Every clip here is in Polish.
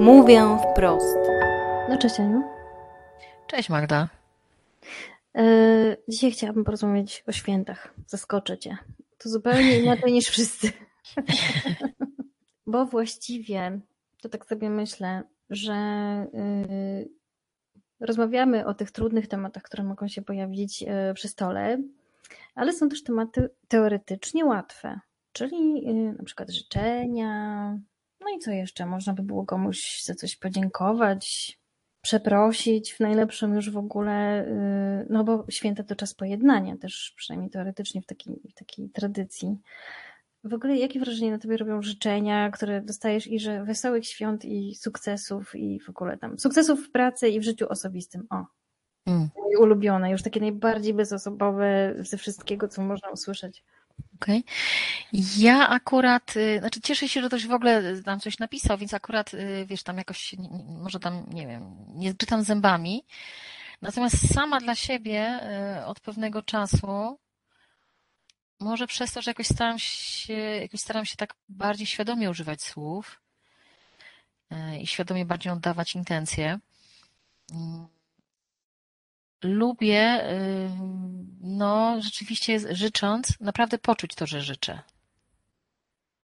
Mówię wprost. No cześć Aniu. Cześć Magda. Yy, dzisiaj chciałabym porozmawiać o świętach. Zaskoczę cię. To zupełnie inaczej niż wszyscy. Bo właściwie, to tak sobie myślę, że yy, rozmawiamy o tych trudnych tematach, które mogą się pojawić yy, przy stole, ale są też tematy teoretycznie łatwe, czyli na przykład życzenia, no i co jeszcze? Można by było komuś za coś podziękować, przeprosić w najlepszym już w ogóle, y, no bo święta to czas pojednania też, przynajmniej teoretycznie w takiej, w takiej tradycji. W ogóle jakie wrażenie na tobie robią życzenia, które dostajesz i że wesołych świąt i sukcesów i w ogóle tam sukcesów w pracy i w życiu osobistym. O, mm. ulubione, już takie najbardziej bezosobowe ze wszystkiego, co można usłyszeć. Okej. Okay. Ja akurat, y, znaczy cieszę się, że ktoś w ogóle tam coś napisał, więc akurat, y, wiesz, tam jakoś, może tam, nie wiem, nie czytam zębami. Natomiast sama dla siebie y, od pewnego czasu, może przez to, że jakoś staram się, jakoś staram się tak bardziej świadomie używać słów i świadomie bardziej oddawać intencje, lubię, no rzeczywiście życząc, naprawdę poczuć to, że życzę.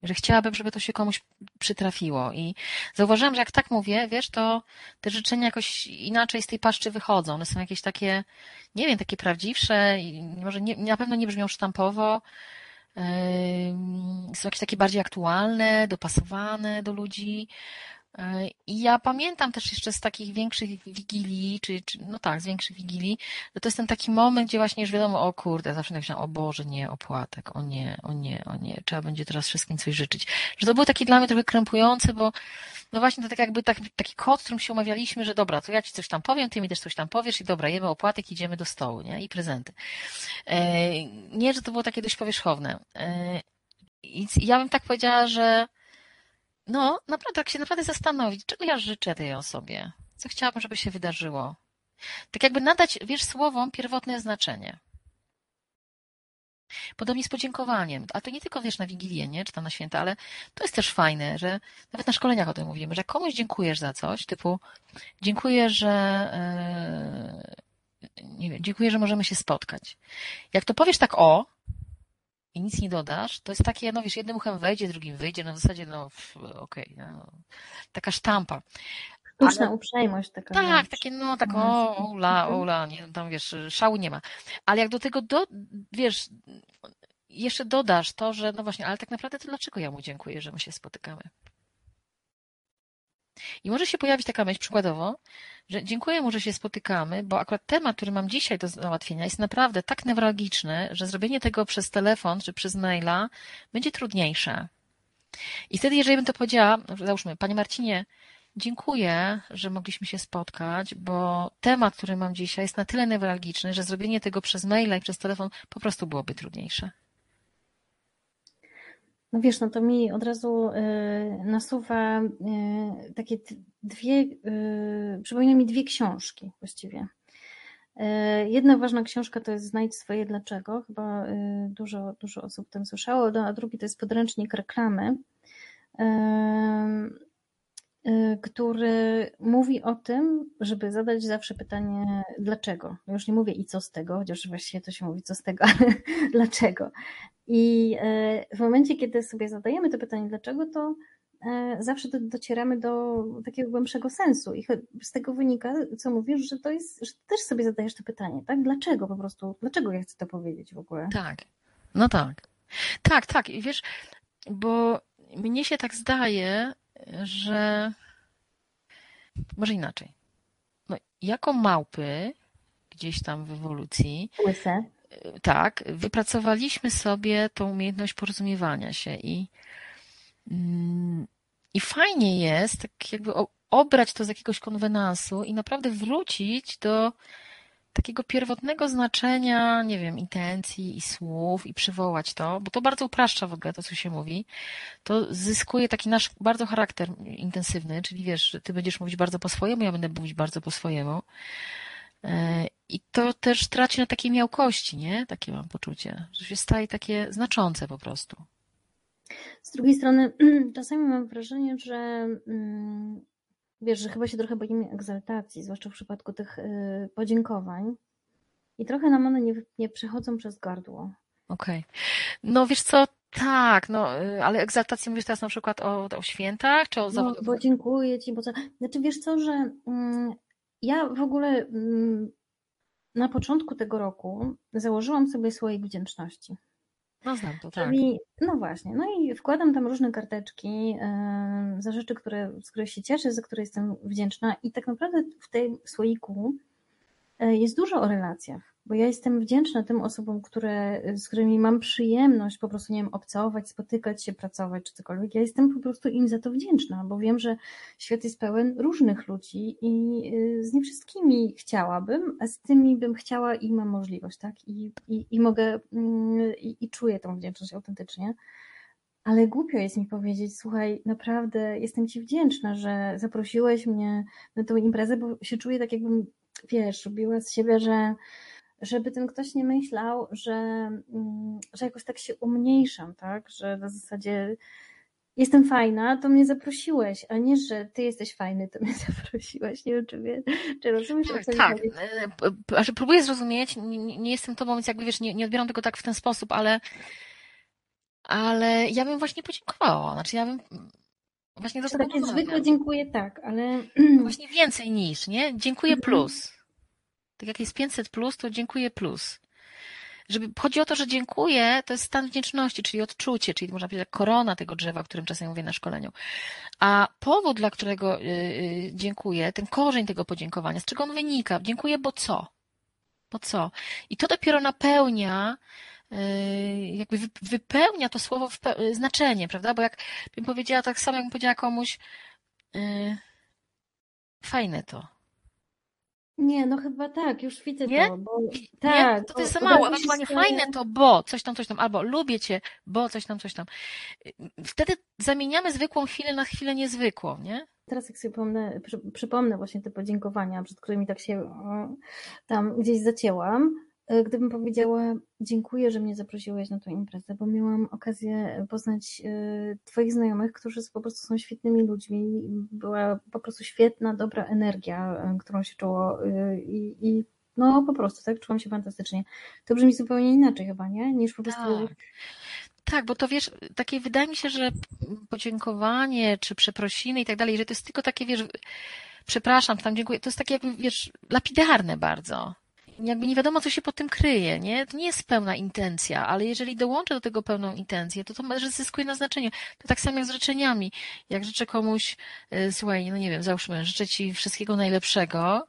Że chciałabym, żeby to się komuś przytrafiło. I zauważyłam, że jak tak mówię, wiesz, to te życzenia jakoś inaczej z tej paszczy wychodzą. One są jakieś takie, nie wiem, takie prawdziwsze, może nie, na pewno nie brzmią sztampowo, są jakieś takie bardziej aktualne, dopasowane do ludzi. I ja pamiętam też jeszcze z takich większych wigilii, czy, czy, no tak, z większych wigilii, że to jest ten taki moment, gdzie właśnie już wiadomo, o kurde, zawsze tak myślałam, o Boże, nie, opłatek, o nie, o nie, o nie, trzeba będzie teraz wszystkim coś życzyć. Że to było takie dla mnie trochę krępujące, bo no właśnie to tak jakby tak, taki kod, którym się umawialiśmy, że dobra, to ja ci coś tam powiem, ty mi też coś tam powiesz i dobra, jemy opłatek, idziemy do stołu, nie? I prezenty. E, nie, że to było takie dość powierzchowne. E, I ja bym tak powiedziała, że no, naprawdę, tak się naprawdę zastanowić, czego ja życzę tej osobie, co chciałabym, żeby się wydarzyło. Tak jakby nadać, wiesz, słowom pierwotne znaczenie. Podobnie z podziękowaniem. A to nie tylko, wiesz, na Wigilię, nie? Czy tam na święta, ale to jest też fajne, że nawet na szkoleniach o tym mówimy, że komuś dziękujesz za coś, typu dziękuję, że yy, nie wiem, dziękuję, że możemy się spotkać. Jak to powiesz tak o, i nic nie dodasz, to jest takie, no wiesz, jednym uchem wejdzie, drugim wyjdzie, no w zasadzie, no okej, okay, no, taka sztampa. Sztuczna Ale, uprzejmość taka. Tak, takie, no tak, o, ola, ola, nie, tam wiesz, szału nie ma. Ale jak do tego, do, wiesz, jeszcze dodasz to, że no właśnie, ale tak naprawdę to dlaczego ja mu dziękuję, że my się spotykamy? I może się pojawić taka myśl przykładowo, że dziękuję mu, że się spotykamy, bo akurat temat, który mam dzisiaj do załatwienia jest naprawdę tak newralgiczny, że zrobienie tego przez telefon czy przez maila będzie trudniejsze. I wtedy, jeżeli bym to powiedziała, załóżmy, Panie Marcinie, dziękuję, że mogliśmy się spotkać, bo temat, który mam dzisiaj jest na tyle newralgiczny, że zrobienie tego przez maila i przez telefon po prostu byłoby trudniejsze. No wiesz, no to mi od razu y, nasuwa y, takie dwie, y, przypomina mi dwie książki właściwie. Jedna ważna książka to jest Znajdź swoje dlaczego, chyba dużo, dużo osób tam słyszało, a drugi to jest podręcznik reklamy, który mówi o tym, żeby zadać zawsze pytanie dlaczego. Już nie mówię i co z tego, chociaż właściwie to się mówi co z tego, ale dlaczego. I e, w momencie, kiedy sobie zadajemy to pytanie, dlaczego, to e, zawsze docieramy do takiego głębszego sensu. I z tego wynika, co mówisz, że to jest, że też sobie zadajesz to pytanie, tak? Dlaczego po prostu, dlaczego ja chcę to powiedzieć w ogóle? Tak, no tak. Tak, tak. I wiesz, bo mnie się tak zdaje, że może inaczej. No, jako małpy, gdzieś tam w ewolucji, Łyse tak, wypracowaliśmy sobie tą umiejętność porozumiewania się i, mm, i fajnie jest tak jakby obrać to z jakiegoś konwenansu i naprawdę wrócić do takiego pierwotnego znaczenia, nie wiem, intencji i słów i przywołać to, bo to bardzo upraszcza w ogóle to, co się mówi. To zyskuje taki nasz bardzo charakter intensywny, czyli wiesz, ty będziesz mówić bardzo po swojemu, ja będę mówić bardzo po swojemu. E, I to też traci na takiej miałkości, nie? Takie mam poczucie, że się staje takie znaczące po prostu. Z drugiej strony, czasami mam wrażenie, że mm, wiesz, że chyba się trochę boimy egzaltacji, zwłaszcza w przypadku tych y, podziękowań. I trochę nam one nie, nie przechodzą przez gardło. Okej. Okay. No wiesz co, tak, no, y, ale egzaltację mówisz teraz na przykład o, o świętach, czy o no, bo dziękuję Ci, bo co... Znaczy wiesz co, że mm, ja w ogóle mm, na początku tego roku założyłam sobie słoik wdzięczności. No znam to, tak. No właśnie, no i wkładam tam różne karteczki yy, za rzeczy, które, z których się cieszę, za które jestem wdzięczna i tak naprawdę w tym słoiku yy, jest dużo o relacjach bo ja jestem wdzięczna tym osobom, które, z którymi mam przyjemność po prostu, nie wiem, obcować, spotykać się, pracować czy cokolwiek. Ja jestem po prostu im za to wdzięczna, bo wiem, że świat jest pełen różnych ludzi i y, z nie wszystkimi chciałabym, a z tymi bym chciała i mam możliwość, tak? I, i, i mogę, mm, i, i czuję tą wdzięczność autentycznie. Ale głupio jest mi powiedzieć, słuchaj, naprawdę jestem Ci wdzięczna, że zaprosiłeś mnie na tę imprezę, bo się czuję tak, jakbym, wiesz, robiła z siebie, że żeby ten ktoś nie myślał, że, mm, że jakoś tak się umniejszam, tak? Że na zasadzie jestem fajna, to mnie zaprosiłeś, a nie, że ty jesteś fajny, to mnie zaprosiłeś. Nie wiem, czy, wie, czy rozumiesz, tak, co tak. Znaczy, próbuję zrozumieć, nie, nie, jestem tobą, więc jakby wiesz, nie, nie odbieram tego tak w ten sposób, ale ale ja bym właśnie podziękowała. Znaczy ja bym właśnie do tego Takie zwykle dziękuję tak, ale... Właśnie więcej niż, nie? Dziękuję mhm. plus. Tak jak jest 500 plus, to dziękuję plus. Żeby, chodzi o to, że dziękuję, to jest stan wdzięczności, czyli odczucie, czyli można powiedzieć korona tego drzewa, o którym czasem mówię na szkoleniu. A powód, dla którego yy, dziękuję, ten korzeń tego podziękowania, z czego on wynika? Dziękuję, bo co? Bo co? I to dopiero napełnia y, jakby wypełnia to słowo znaczenie, prawda? Bo jak bym powiedziała tak samo, jakbym powiedziała komuś yy, fajne to, nie, no chyba tak, już widzę nie? to. Bo, tak, nie? To, to jest za mało. Ewentualnie fajne to, bo coś tam, coś tam, albo lubię cię, bo coś tam, coś tam. Wtedy zamieniamy zwykłą chwilę na chwilę niezwykłą, nie? Teraz jak sobie przypomnę, przy, przypomnę właśnie te podziękowania, przed którymi tak się tam gdzieś zacięłam, gdybym powiedziała, dziękuję, że mnie zaprosiłeś na tę imprezę, bo miałam okazję poznać e, Twoich znajomych, którzy po prostu są świetnymi ludźmi. Była po prostu świetna, dobra energia, e, którą się czuło i, i no po prostu, tak, czułam się fantastycznie. To brzmi zupełnie inaczej chyba, nie? Niż po prostu... Tak. Tak, bo to wiesz, takie wydaje mi się, że podziękowanie, czy przeprosiny i tak dalej, że to jest tylko takie, wiesz, przepraszam, tam dziękuję, to jest takie wiesz, lapidarne bardzo jakby nie wiadomo, co się pod tym kryje, nie? To nie jest pełna intencja, ale jeżeli dołączę do tego pełną intencję, to to zyskuje na znaczeniu. To tak samo jak z życzeniami. Jak życzę komuś, y, słuchaj, no nie wiem, załóżmy, życzę Ci wszystkiego najlepszego,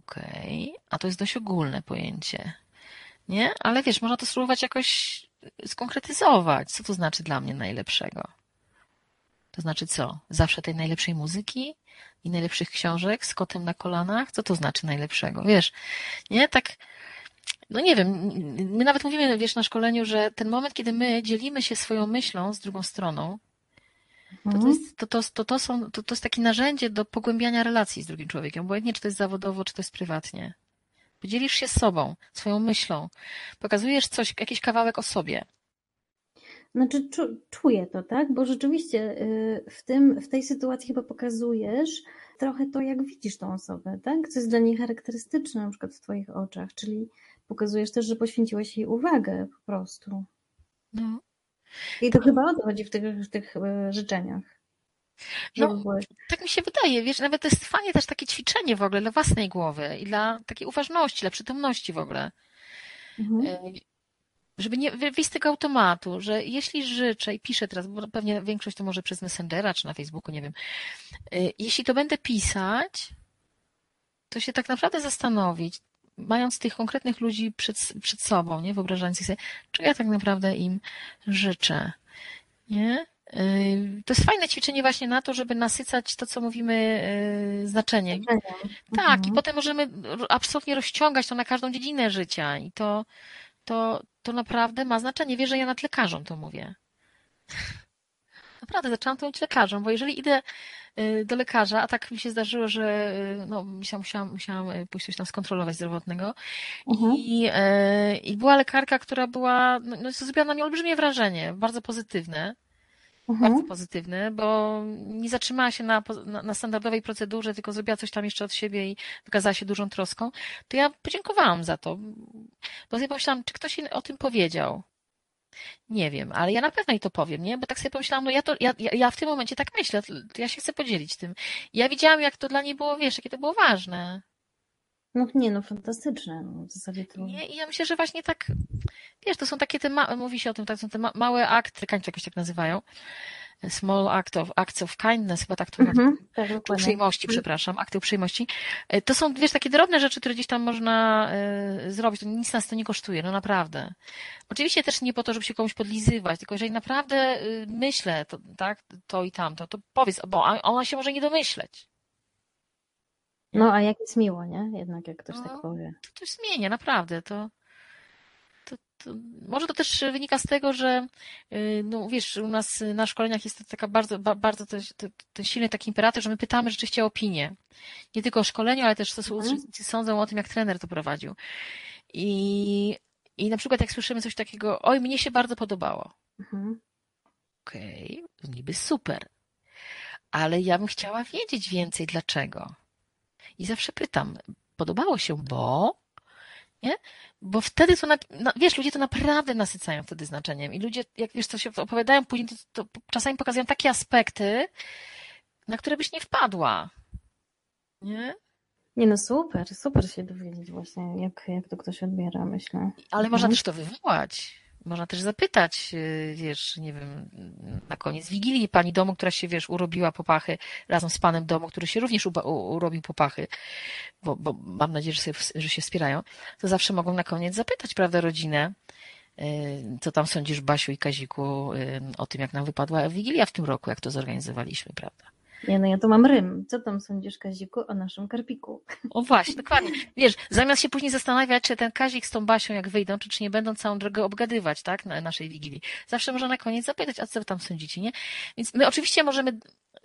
okej, okay. a to jest dość ogólne pojęcie, nie? Ale wiesz, można to spróbować jakoś skonkretyzować. Co to znaczy dla mnie najlepszego? To znaczy co? Zawsze tej najlepszej muzyki? i najlepszych książek z kotem na kolanach? Co to znaczy najlepszego? Wiesz, nie? Tak, no nie wiem, my nawet mówimy, wiesz, na szkoleniu, że ten moment, kiedy my dzielimy się swoją myślą z drugą stroną, to, to, mhm. jest, to, to, to, to, są, to, to jest takie narzędzie do pogłębiania relacji z drugim człowiekiem, obojętnie czy to jest zawodowo, czy to jest prywatnie. Podzielisz się sobą, swoją myślą, pokazujesz coś, jakiś kawałek o sobie. Znaczy, czu, czuję to, tak? Bo rzeczywiście y, w, tym, w tej sytuacji chyba pokazujesz trochę to, jak widzisz tą osobę, tak? Co jest dla niej charakterystyczne, na przykład w Twoich oczach, czyli pokazujesz też, że poświęciłeś jej uwagę po prostu. No. I to chyba o to chodzi w tych, w tych y, życzeniach. No, tak mi się wydaje, wiesz, nawet to jest fajnie też takie ćwiczenie w ogóle dla własnej głowy i dla takiej uważności, dla przytomności w ogóle. Mhm. Żeby nie wyjść z tego automatu, że jeśli życzę i piszę teraz, bo pewnie większość to może przez Messengera czy na Facebooku, nie wiem, y, jeśli to będę pisać, to się tak naprawdę zastanowić, mając tych konkretnych ludzi przed, przed sobą, nie, wyobrażając sobie, czy ja tak naprawdę im życzę, nie? Y, to jest fajne ćwiczenie właśnie na to, żeby nasycać to, co mówimy, y, znaczeniem. Tak, mhm. i potem możemy absolutnie rozciągać to na każdą dziedzinę życia i to, to, to naprawdę ma znaczenie. Wiesz, że ja nad lekarzom to mówię. Naprawdę, zaczęłam to mówić lekarzom, bo jeżeli idę y, do lekarza, a tak mi się zdarzyło, że y, no, musiałam, musiałam y, pójść coś tam skontrolować zdrowotnego mhm. i, i była lekarka, która była, no, no zrobiła na mnie olbrzymie wrażenie, bardzo pozytywne. Mhm. bardzo pozytywny, bo nie zatrzymała się na, na, na, standardowej procedurze, tylko zrobiła coś tam jeszcze od siebie i wykazała się dużą troską, to ja podziękowałam za to. Bo sobie pomyślałam, czy ktoś o tym powiedział. Nie wiem, ale ja na pewno jej to powiem, nie? Bo tak sobie pomyślałam, no ja to, ja, ja w tym momencie tak myślę, ja się chcę podzielić tym. Ja widziałam, jak to dla niej było, wiesz, jakie to było ważne. No nie, no fantastyczne. No, w zasadzie to... Nie, i ja myślę, że właśnie tak, wiesz, to są takie te, ma- mówi się o tym, tak, są te ma- małe akty, kańcze jakoś tak nazywają, small act of, acts of kindness, chyba tak to mm-hmm, tak, uprzejmości, przepraszam, akty uprzejmości. E, to są, wiesz, takie drobne rzeczy, które gdzieś tam można y, zrobić, to nic nas to nie kosztuje, no naprawdę. Oczywiście też nie po to, żeby się komuś podlizywać, tylko jeżeli naprawdę y, myślę, to, tak, to i tamto, to powiedz, bo ona się może nie domyśleć. No, a jak jest miło, nie? Jednak jak ktoś tak no, tak powie. To coś zmienia, naprawdę. To, to, to, może to też wynika z tego, że y, no wiesz, u nas na szkoleniach jest to taka bardzo, bardzo ten silny taki imperatyw, że my pytamy rzeczywiście o opinię. Nie tylko o szkoleniu, ale też co mhm. sądzą o tym, jak trener to prowadził. I, I na przykład jak słyszymy coś takiego, oj, mnie się bardzo podobało. Mhm. Okej, okay, niby super. Ale ja bym chciała wiedzieć więcej, dlaczego. I zawsze pytam, podobało się, bo nie? Bo wtedy to, na, wiesz, ludzie to naprawdę nasycają wtedy znaczeniem i ludzie, jak wiesz, co się opowiadają później, to, to czasami pokazują takie aspekty, na które byś nie wpadła. Nie? Nie no, super, super się dowiedzieć właśnie, jak, jak to ktoś odbiera, myślę. Ale można mhm. też to wywołać. Można też zapytać, y, wiesz, nie wiem, na koniec Wigilii pani domu, która się, wiesz, urobiła popachy razem z panem domu, który się również urobił popachy, bo, bo mam nadzieję, że, sobie, że się wspierają, to zawsze mogą na koniec zapytać, prawda, rodzinę, y, co tam sądzisz, Basiu i Kaziku, y, o tym, jak nam wypadła Wigilia w tym roku, jak to zorganizowaliśmy, prawda? Nie, no ja tu mam rym. Co tam sądzisz, Kaziku, o naszym karpiku? O właśnie, dokładnie. Wiesz, zamiast się później zastanawiać, czy ten Kazik z tą Basią, jak wyjdą, czy, czy nie będą całą drogę obgadywać, tak, na naszej Wigilii. Zawsze można na koniec zapytać, a co tam sądzicie, nie? Więc my oczywiście możemy,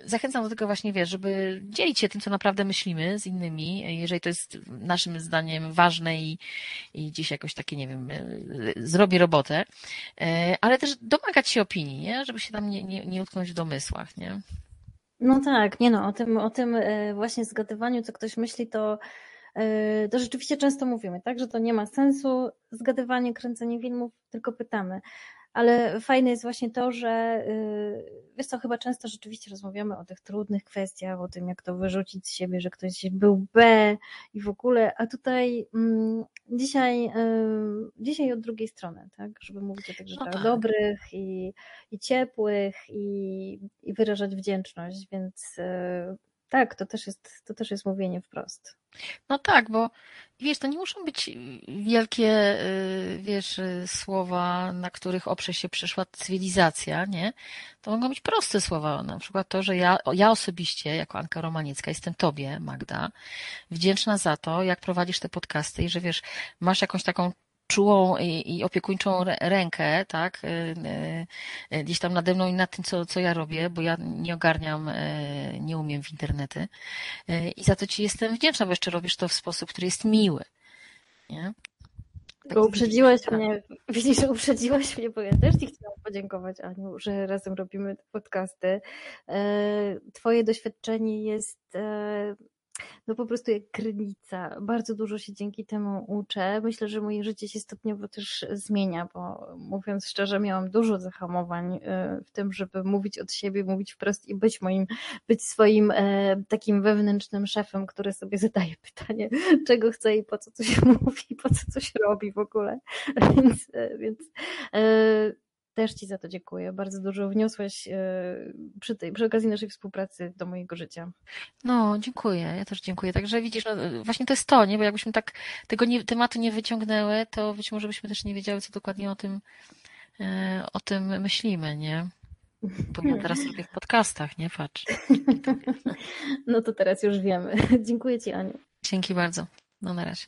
zachęcam do tego właśnie, wiesz, żeby dzielić się tym, co naprawdę myślimy z innymi, jeżeli to jest naszym zdaniem ważne i, i gdzieś jakoś takie, nie wiem, zrobi robotę, e, ale też domagać się opinii, nie? Żeby się tam nie, nie, nie utknąć w domysłach, nie? No tak, nie no, o tym, o tym e, właśnie zgadywaniu, co ktoś myśli, to, e, to rzeczywiście często mówimy, tak, że to nie ma sensu zgadywanie, kręcenie filmów, tylko pytamy. Ale fajne jest właśnie to, że y, wiesz co, chyba często rzeczywiście rozmawiamy o tych trudnych kwestiach, o tym, jak to wyrzucić z siebie, że ktoś był B i w ogóle, a tutaj mm, dzisiaj, y, dzisiaj od drugiej strony, tak, żeby mówić o tych no rzeczach no tak. dobrych i, i ciepłych i, i wyrażać wdzięczność, więc y, tak, to też jest, to też jest mówienie wprost. No tak, bo wiesz, to nie muszą być wielkie, y, wiesz, y, słowa, na których oprze się przyszła cywilizacja, nie? To mogą być proste słowa, na przykład to, że ja, ja osobiście, jako Anka Romaniecka, jestem Tobie, Magda, wdzięczna za to, jak prowadzisz te podcasty i że wiesz, masz jakąś taką czułą i, i opiekuńczą rękę, tak, y, y, y, gdzieś tam nade mną i nad tym, co, co ja robię, bo ja nie ogarniam, nie umiem w internety. I za to Ci jestem wdzięczna, bo jeszcze robisz to w sposób, który jest miły. Nie? Tylko uprzedziłaś tak. mnie, widzisz, uprzedziłaś mnie, bo ja też Ci chciałam podziękować, Aniu, że razem robimy te podcasty. Twoje doświadczenie jest no po prostu jak krynica. Bardzo dużo się dzięki temu uczę. Myślę, że moje życie się stopniowo też zmienia, bo mówiąc szczerze, miałam dużo zahamowań y, w tym, żeby mówić od siebie, mówić wprost i być moim, być swoim e, takim wewnętrznym szefem, który sobie zadaje pytanie, czego chce i po co coś mówi, po co coś robi w ogóle. Więc, e, więc e, też Ci za to dziękuję. Bardzo dużo wniosłeś e, przy, tej, przy okazji naszej współpracy do mojego życia. No, dziękuję. Ja też dziękuję. Także widzisz, no, właśnie to jest to, nie? Bo jakbyśmy tak tego nie, tematu nie wyciągnęły, to być może byśmy też nie wiedziały, co dokładnie o tym, e, o tym myślimy, nie? Bo ja teraz robię w podcastach, nie? Patrz. No to teraz już wiemy. Dziękuję Ci, Aniu. Dzięki bardzo. No na razie.